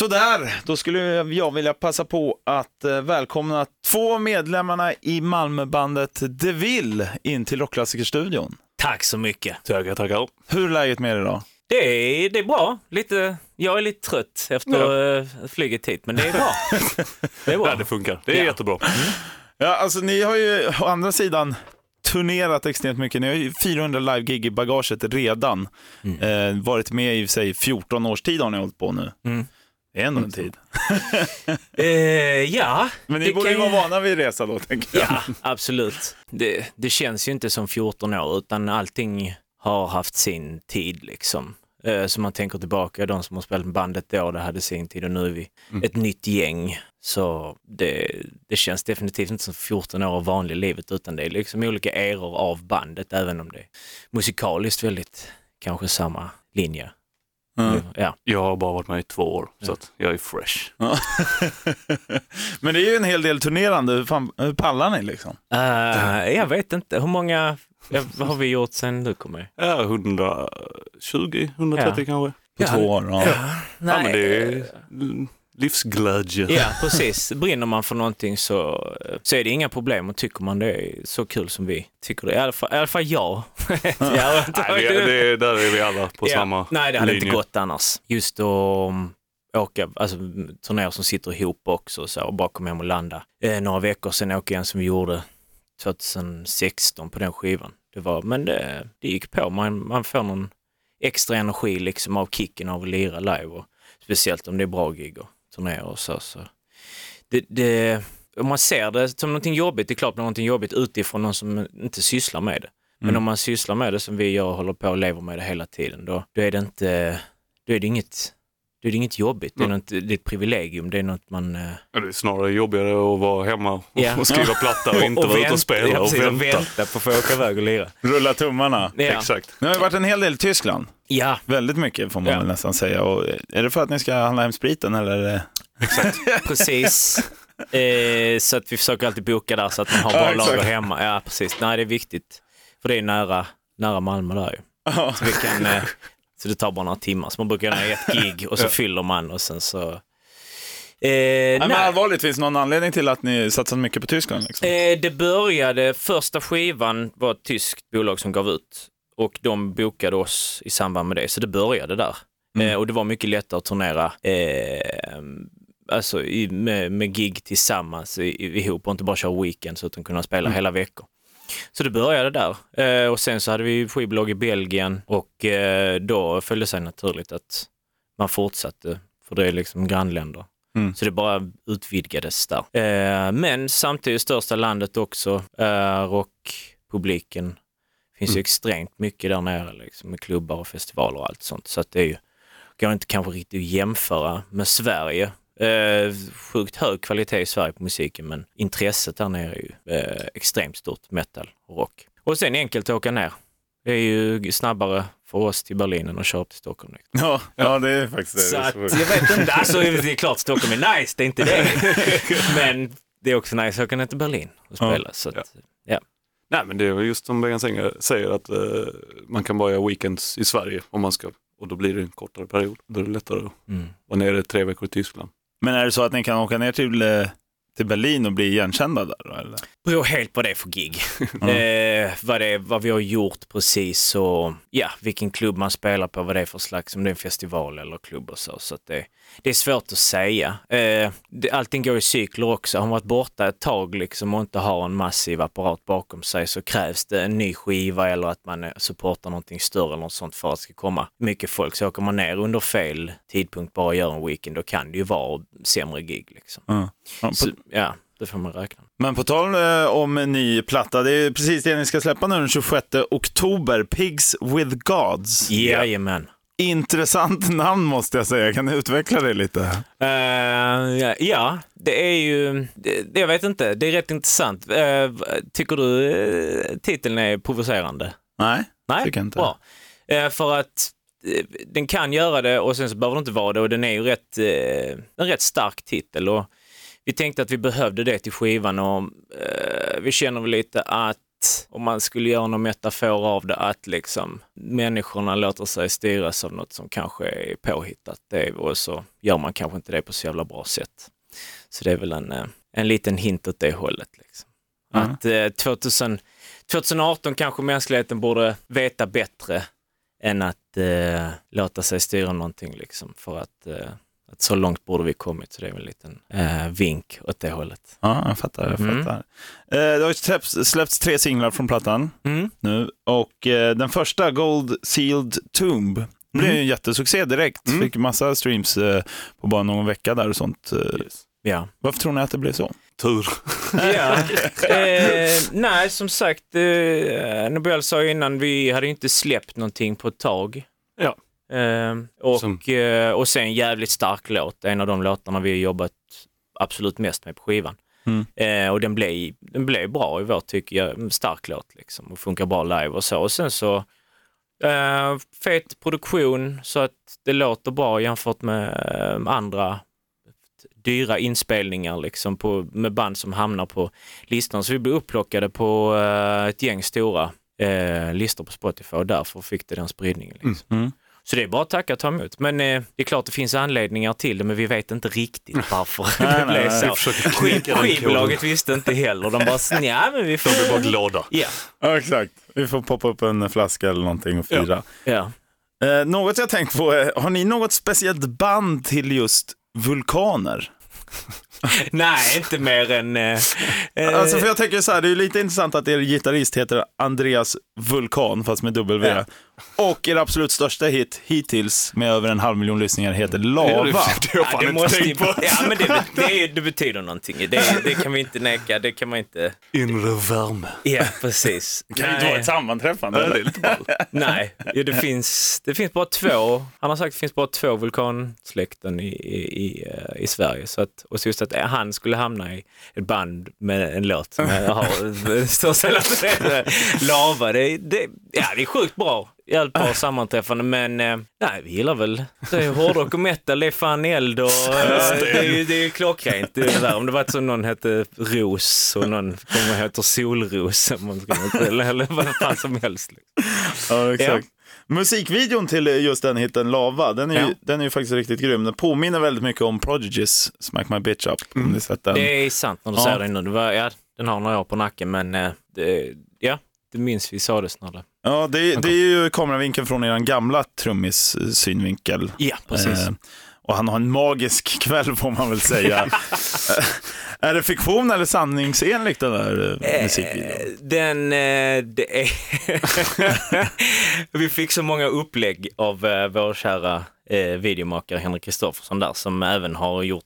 Sådär, då skulle jag vilja passa på att eh, välkomna två medlemmarna i Malmöbandet Deville in till Rockklassikerstudion. Tack så mycket. Tackar, tackar. Hur är läget med er idag? Det är, det är bra. Lite, jag är lite trött efter ja. flyget hit, men det är bra. Det är bra. Ja, det funkar. Det är ja. jättebra. Ja, alltså ni har ju å andra sidan turnerat extremt mycket. Ni har ju 400 live-gig i bagaget redan. Mm. Eh, varit med i sig 14 års tid har ni hållit på nu. Mm. Det är ändå en tid. eh, ja. Men ni borde ju vara vana vid resa då, tänker jag. Ja, absolut. Det, det känns ju inte som 14 år, utan allting har haft sin tid liksom. Eh, så man tänker tillbaka, de som har spelat med bandet då, det hade sin tid och nu är vi mm. ett nytt gäng. Så det, det känns definitivt inte som 14 år av vanliga livet utan det är liksom olika eror av bandet även om det är musikaliskt väldigt kanske samma linje. Mm. Ja. Jag har bara varit med i två år, så att jag är fresh. Ja. Men det är ju en hel del turnerande, hur, fan, hur pallar ni liksom? Uh, jag vet inte, hur många vad har vi gjort sen du kom med? Ja, 120, 130 ja. kanske. På två år? Ja. Ja. Nej. ja, men det är livsglädje. Ja, precis. Brinner man för någonting så, så är det inga problem och tycker man det är så kul som vi tycker det. I alla fall, i alla fall jag. ja, Nej, det, det, där är vi alla på ja. samma Nej, det hade linje. inte gått annars. Just att åka, alltså turnera som sitter ihop också så, och bara komma hem och landa. Eh, några veckor sedan åker jag en som vi gjorde 2016 på den skivan. Det var, men det, det gick på, man, man får någon extra energi liksom av kicken av att lira live och speciellt om det är bra gig och turnéer och så. så. Det, det, om man ser det som någonting jobbigt, det är klart det är någonting jobbigt utifrån någon som inte sysslar med det. Men mm. om man sysslar med det som vi gör och håller på och lever med det hela tiden, då, då är det inte, då är det inget det är inget jobbigt, det är, något, det är ett privilegium, det är något man... Uh... Ja, det är snarare jobbigare att vara hemma och, yeah. och skriva platta och inte och, och vara ute och spela ja, precis, och vänta. vänta på att få åka iväg och lira. Rulla tummarna. Ja. Exakt. Nu har ju varit en hel del i Tyskland. Ja. Väldigt mycket får man ja. nästan säga. Och är det för att ni ska handla hem spriten eller? Exakt. precis. Eh, så att vi försöker alltid boka där så att man har bra ja, lager hemma. Ja, precis. Nej, det är viktigt. För det är nära, nära Malmö där ju. Så vi kan, eh, så det tar bara några timmar. Så man brukar göra ett gig och så fyller man och sen så... Eh, nej, men allvarligt, finns det någon anledning till att ni satsat mycket på Tyskland? Liksom? Eh, det började, första skivan var ett tyskt bolag som gav ut och de bokade oss i samband med det, så det började där. Mm. Eh, och det var mycket lättare att turnera eh, alltså i, med, med gig tillsammans i, ihop och inte bara köra weekends utan kunna spela mm. hela veckor. Så det började där. Eh, och sen så hade vi skivbolag i Belgien och eh, då följde sig naturligt att man fortsatte, för det är liksom grannländer. Mm. Så det bara utvidgades där. Eh, men samtidigt största landet också är rockpubliken. Finns mm. ju extremt mycket där nere liksom, med klubbar och festivaler och allt sånt. Så att det är ju, går inte kanske riktigt att jämföra med Sverige Eh, sjukt hög kvalitet i Sverige på musiken men intresset där nere är ju eh, extremt stort, metal och rock. Och sen enkelt att åka ner. Det är ju snabbare för oss till Berlin än att köra till Stockholm. Liksom. Ja, ja, det är faktiskt det. Så att, jag vet inte, alltså det är klart Stockholm är nice, det är inte det. men det är också nice att åka ner till Berlin och spela. Ja. Så att, ja. ja. Nej men det är just som Bengan säger att uh, man kan bara göra weekends i Sverige om man ska och då blir det en kortare period. Då är det lättare att mm. vara nere tre veckor i Tyskland. Men är det så att ni kan åka ner till, eh, till Berlin och bli igenkända där? Eller? Beror helt på det för gig. Mm. Eh, vad, det, vad vi har gjort precis och ja, vilken klubb man spelar på, vad det är för slags, om det är en festival eller klubb och så. Så det, det är svårt att säga. Eh, det, allting går i cykler också. Har man varit borta ett tag liksom och inte har en massiv apparat bakom sig så krävs det en ny skiva eller att man supportar någonting större eller något sånt för att det ska komma mycket folk. Så åker man ner under fel tidpunkt bara och gör en weekend, då kan det ju vara sämre gig. Liksom. Mm. På... så, ja det får man räkna Men på tal eh, om en ny platta, det är precis det ni ska släppa nu den 26 oktober, Pigs with Gods. Jajamän. Intressant namn måste jag säga, kan du utveckla det lite? Uh, ja, ja, det är ju, det, jag vet inte, det är rätt intressant. Uh, tycker du uh, titeln är provocerande? Nej, Nej? tycker jag inte. Bra. för att den kan göra det och sen så behöver det inte vara det och den är ju rätt, en rätt stark titel. Och vi tänkte att vi behövde det till skivan och eh, vi känner väl lite att om man skulle göra någon metafor av det, att liksom människorna låter sig styras av något som kanske är påhittat. Det, och så gör man kanske inte det på så jävla bra sätt. Så det är väl en, eh, en liten hint åt det hållet. Liksom. Mm. Att eh, 2000, 2018 kanske mänskligheten borde veta bättre än att eh, låta sig styra någonting liksom för att, eh, att så långt borde vi kommit så det är väl en liten eh, vink åt det hållet. Ja, jag fattar. Jag Mm. fattar. Eh, det har ju släppts, släppts tre singlar från plattan Mm. nu och eh, den första, Gold Sealed Tomb, blev Mm. ju en jättesexsuccé direkt. Mm. Fick massa streams eh, på bara någon vecka där och sånt. Eh, Yes. Ja. Varför tror ni att det blev så? Tur. ja. Eh, nej, som sagt, eh, Nobel sa ju innan, vi hade ju inte släppt någonting på ett tag. Ja. Eh, och, Som- eh, och sen jävligt stark låt, en av de låtarna vi har jobbat absolut mest med på skivan. Mm. Eh, och den blev, den blev bra i vårt tycke, ja, en stark låt liksom och funkar bra live och så. Och sen så eh, fet produktion så att det låter bra jämfört med eh, andra dyra inspelningar liksom på, med band som hamnar på listan. Så vi blev upplockade på eh, ett gäng stora eh, listor på Spotify och därför fick det den spridningen. Liksom. Mm. Så det är bara att tacka och ta emot. Men eh, det är klart det finns anledningar till det men vi vet inte riktigt varför Nej, det blev nej, så. skivbolaget visste inte heller. De bara, ja men vi får... De blir bara glada. Ja, Ja, exakt. Vi får poppa upp en flaska eller någonting och fira. ja. Eh, något jag tänkt på, är, har ni något speciellt band till just vulkaner? Nej, inte mer än... Eh, eh, Alltså för jag tänker så här, det är lite intressant att er gitarrist heter Andreas Vulkan, fast med W. Ja. Och er absolut största hit hittills med över en halv miljon lyssningar heter Lava. Det har jag Ja, fan det, måste, tänkt på. ja, men det, det, det betyder någonting. Det, det kan vi inte neka. Det kan man inte... Inre värme. Ja, precis. Det kan ju inte vara ett sammanträffande. Eller? Nej, ja, det, finns, det finns bara två. Han har sagt att det finns bara två vulkansläkten i, i, i, eh, i Sverige. Så att, och så just att han skulle hamna i ett band med en låt som har största låten, Lava. Det, det, ja, det är sjukt bra. Jävligt bra sammanträffande men eh, nej, vi gillar väl det är hårdrock och metal, det är fan eld och eh, det är ju det är ju klockrent. Det är där. Om det var så någon hette Ros och någon kommer heter Solros eller, eller vad fan som helst. Liksom. Ja, exakt. Musikvideon till just den hitten Lava, den är, ju, Ja. den är ju faktiskt riktigt grym. Den påminner väldigt mycket om Prodigy's Smack My Bitch Up. Om ni sett den. Det är sant när du Ja. säger det nu. Det var, ja, den har några år på nacken men eh, det, ja, det minns vi sades när det... Ja, det, det är ju kameravinkeln från er gamla trummis synvinkel. Ja, precis. Eh, och han har en magisk kväll får man väl säga. Eh, är det fiktion eller sanningsenligt den där eh, musikvideon? Eh, Den, eh, det är... vi fick så många upplägg av eh, vår kära eh, videomakare Henrik Kristoffersson där som även har gjort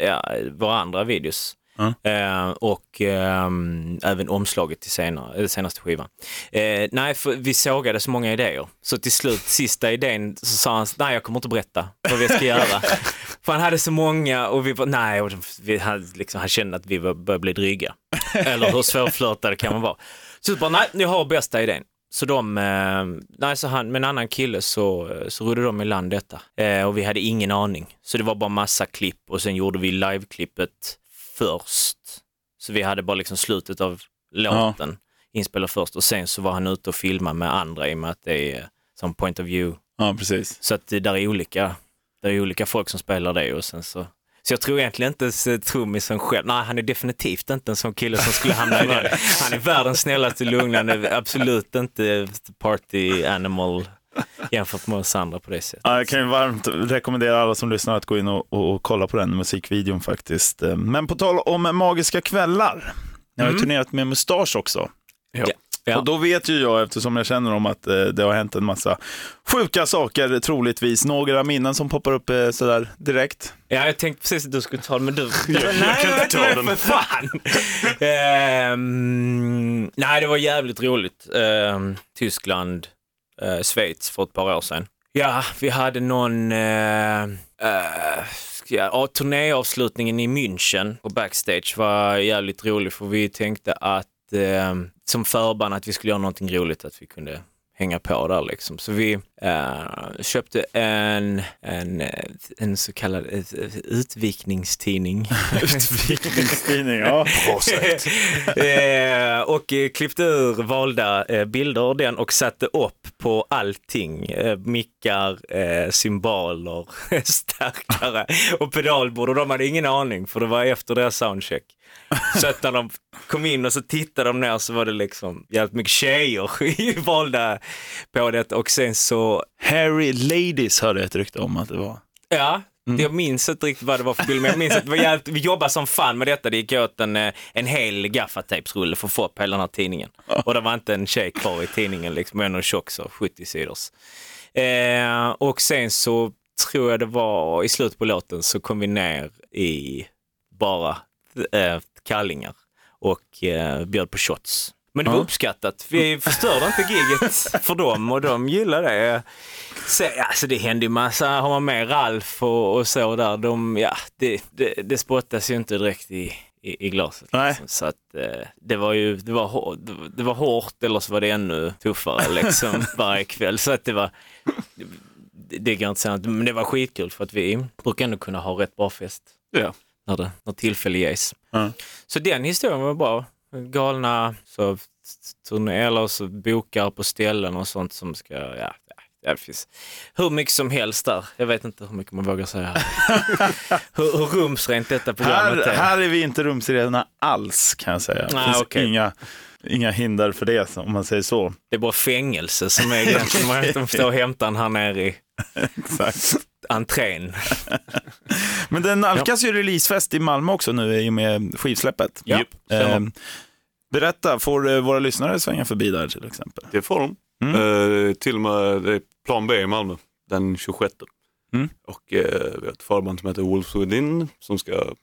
ja, våra andra videos. Ja. Eh, och ehm, även omslaget till senare, eh, senaste skivan. Eh, nej, för vi sågade så många idéer. Så till slut, sista idén, så sa han, nej jag kommer inte berätta vad vi ska göra. för han hade så många och vi var, nej, och vi hade, liksom, han kände att vi började bli dryga. Eller hur svårflörtade kan man vara. Så bara, nej, ni har bästa idén. Så de, eh, nej, så han, med en annan kille så, så rodde de i land detta. Eh, och vi hade ingen aning. Så det var bara massa klipp och sen gjorde vi liveklippet först. Så vi hade bara liksom slutet av låten inspelad först och sen så var han ute och filmade med andra i och med att det är som point of view. Ja, precis. Så att det där är olika, det är olika folk som spelar det och sen så så jag tror egentligen inte ens trummisen själv, nej han är definitivt inte en sån kille som skulle hamna i det. Han är världens snällaste lugn, han är absolut inte party animal jämfört med oss andra på det sättet. Ja, jag kan ju varmt rekommendera alla som lyssnar att gå in och, och, och kolla på den musikvideon faktiskt. Eh, Men på tal om magiska kvällar. Ni har Mm. turnerat med Mustasch också. Ja. Ja. Och då vet ju jag, eftersom jag känner om att eh, det har hänt en massa sjuka saker troligtvis. Några minnen som poppar upp eh, sådär direkt. Ja, jag tänkte precis att du skulle ta den, men du... jag nej, kan inte ta den. för fan! Ehm, nej, det var jävligt roligt. Ehm, Tyskland, eh, Schweiz för ett par år sedan. Ja, vi hade någon uh, ja, turnéavslutningen i München på backstage var jävligt rolig för vi tänkte att eh, som förband att vi skulle göra någonting roligt, att vi kunde hänga på där liksom. Så vi eh, köpte en, en, en så kallad ett utvikningstidning. Utvikningstidning, ja. eh, och eh, klippte ur valda eh, bilder av den och satte upp på allting. Eh, mickar, eh, symboler, stärkare och pedalbord och de hade ingen aning för det var efter deras soundcheck. Så att när de kom in och så tittade de ner så var det liksom jävligt mycket tjejer valda på det och sen så... Harry Ladies hörde jag ett rykte om att det var. Ja, Mm. Jag minns inte riktigt vad det var för bild, men jag minns att var jävligt, vi jobbade som fan med detta. Det gick åt en, eh, en hel gaffatejpsrulle för att få upp hela den här tidningen. Och det var inte en tjej kvar i tidningen, liksom, en tjock så, 70 sidors. Eh, och sen så tror jag det var i slutet på låten så kom vi ner i bara eh, kallingar och eh, bjöd på shots. Men det var uppskattat. Vi förstörde inte giget för dem och de gillade det. Så, alltså det hände ju massa, har man med Ralf och, och så där, de, ja, det, det, det spottas ju inte direkt i, i, i glaset. Liksom. Så att eh, det var ju, det var, det var hårt eller så var det ännu tuffare liksom varje kväll. Så att det var, det, det går inte men det var skitkul för att vi brukar ändå kunna ha rätt bra fest. Ja. När, det, när tillfälle ges. Mm. Så den historien var bra. Galna så, turné eller så bokar på ställen och sånt som ska, ja, det finns hur mycket som helst där. Jag vet inte hur mycket man vågar säga. hur, hur rumsrent detta programmet här, är. Här är vi inte rumsrena alls kan jag säga. Det finns okay. inga, inga hinder för det om man säger så. Det är bara fängelse som är gränsen. Man står och hämtar en här nere i Exakt. Entrén. Men det nalkas ja. ju releasefest i Malmö också nu i och med skivsläppet. Ja, eh, berätta, får eh, våra lyssnare svänga förbi där till exempel? Det får de. Mm. Uh, till och med plan B i Malmö den 26. Mm. Och uh, vi har ett förband som heter Wolves Within som ska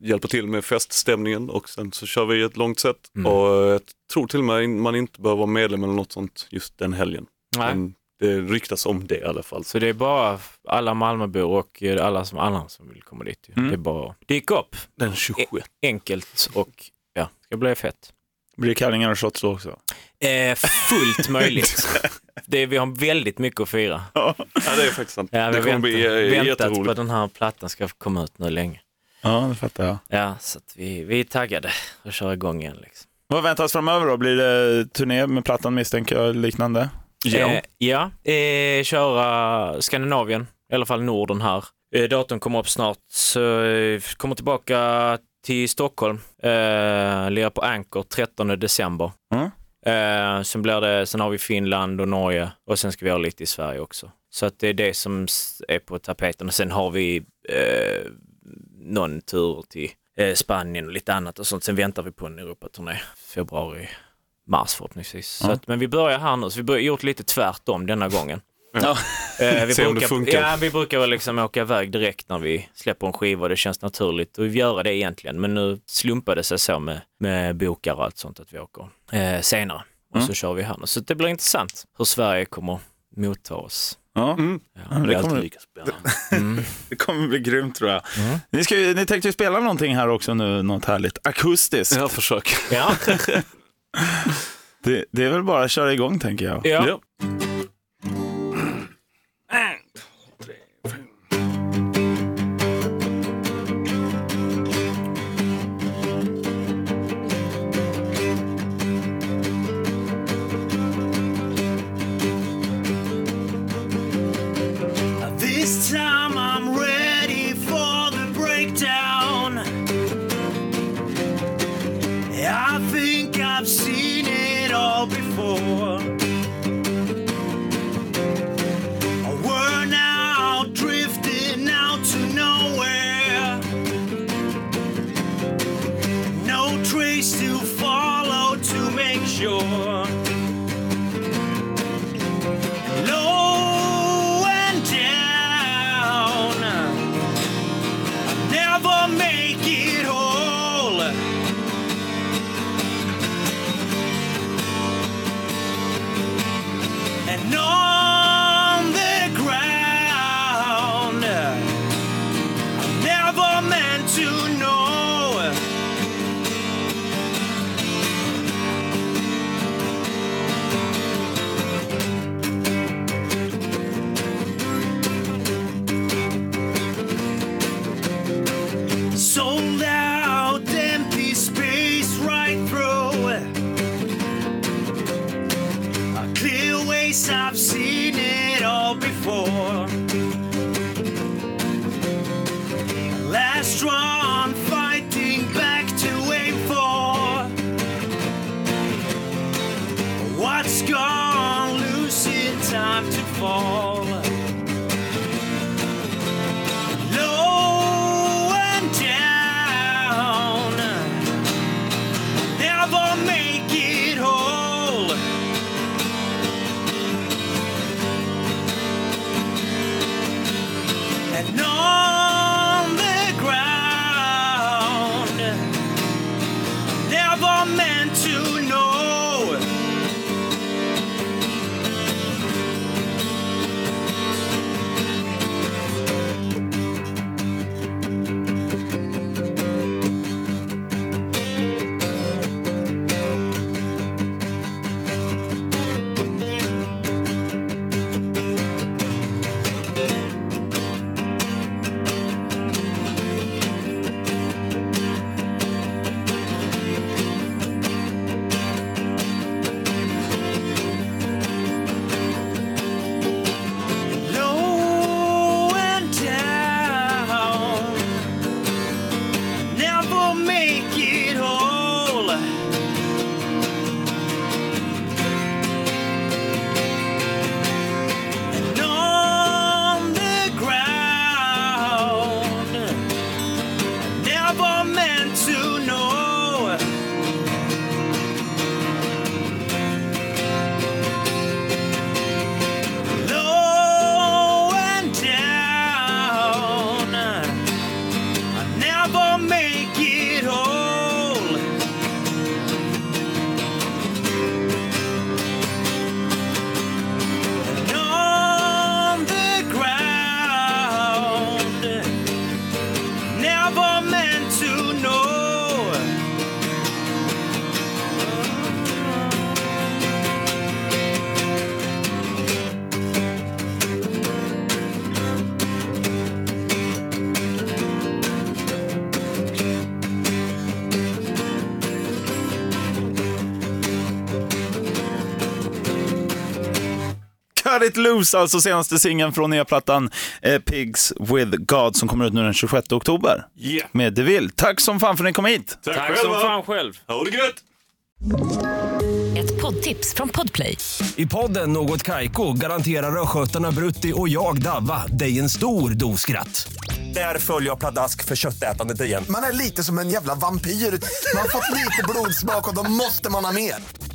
hjälpa till med feststämningen och sen så kör vi ett långt set mm. och jag tror till och med man inte behöver vara medlem eller något sånt just den helgen. Nej. Men det ryktas om det i alla fall. Så det är bara alla Malmöbor och alla som annan som vill komma dit. Mm. Det är bara att dyka upp. Den 26. E enkelt och ja, det ska bli fett. Blir det kallingar och shots också? Eh, fullt möjligt. det, vi har väldigt mycket att fira. Ja, det är faktiskt sant. Ja, vi har väntat, bli, äh, väntat på att den här plattan ska komma ut nu länge. Ja, det fattar jag. Ja, så vi, vi är taggade att köra igång igen. Liksom. Vad väntas framöver då? Blir det turné med plattan misstänker jag, liknande? Ja, eh, ja. Eh, köra Skandinavien, i alla fall Norden här. Eh, datorn kommer upp snart, så eh, kommer tillbaka till Stockholm, eh, lirar på Anchor 13 december. Mm. Eh, sen, blir det, sen har vi Finland och Norge och sen ska vi ha lite i Sverige också. Så att det är det som är på tapeten och sen har vi eh, någon tur till eh, Spanien och lite annat och sånt. Sen väntar vi på en Europaturné februari, mars förhoppningsvis. Mm. Så att, men vi börjar här nu, så vi har gjort lite tvärtom denna gången. Ja. Eh, vi, brukar, ja, vi brukar väl liksom åka iväg direkt när vi släpper en skiva och det känns naturligt att göra det egentligen. Men nu slumpade det sig så med, med bokar och allt sånt att vi åker eh, senare. Och mm. så kör vi här nu. Så det blir intressant hur Sverige kommer motta oss. Ja, mm. ja det, kommer, lika mm. det kommer bli grymt tror jag. Mm. Ni, ska ni tänkte ju spela någonting här också nu, något härligt akustiskt. Jag försöker. Ja. Det, det, är väl bara att köra igång tänker jag. Ja. ja. It Loose, alltså senaste singeln från nya plattan eh, Pigs with God som kommer ut nu den 26 oktober. Yeah. Med DeVille. Tack som fan för att ni kom hit. Tack, Tack som fan själv. Ha det gött! Ett poddtips från Podplay. I podden Något Kaiko garanterar östgötarna Brutti och jag, Davva, dig en stor dos skratt. Där följer jag pladask för köttätandet igen. Man är lite som en jävla vampyr. Man har fått lite blodsmak och då måste man ha mer.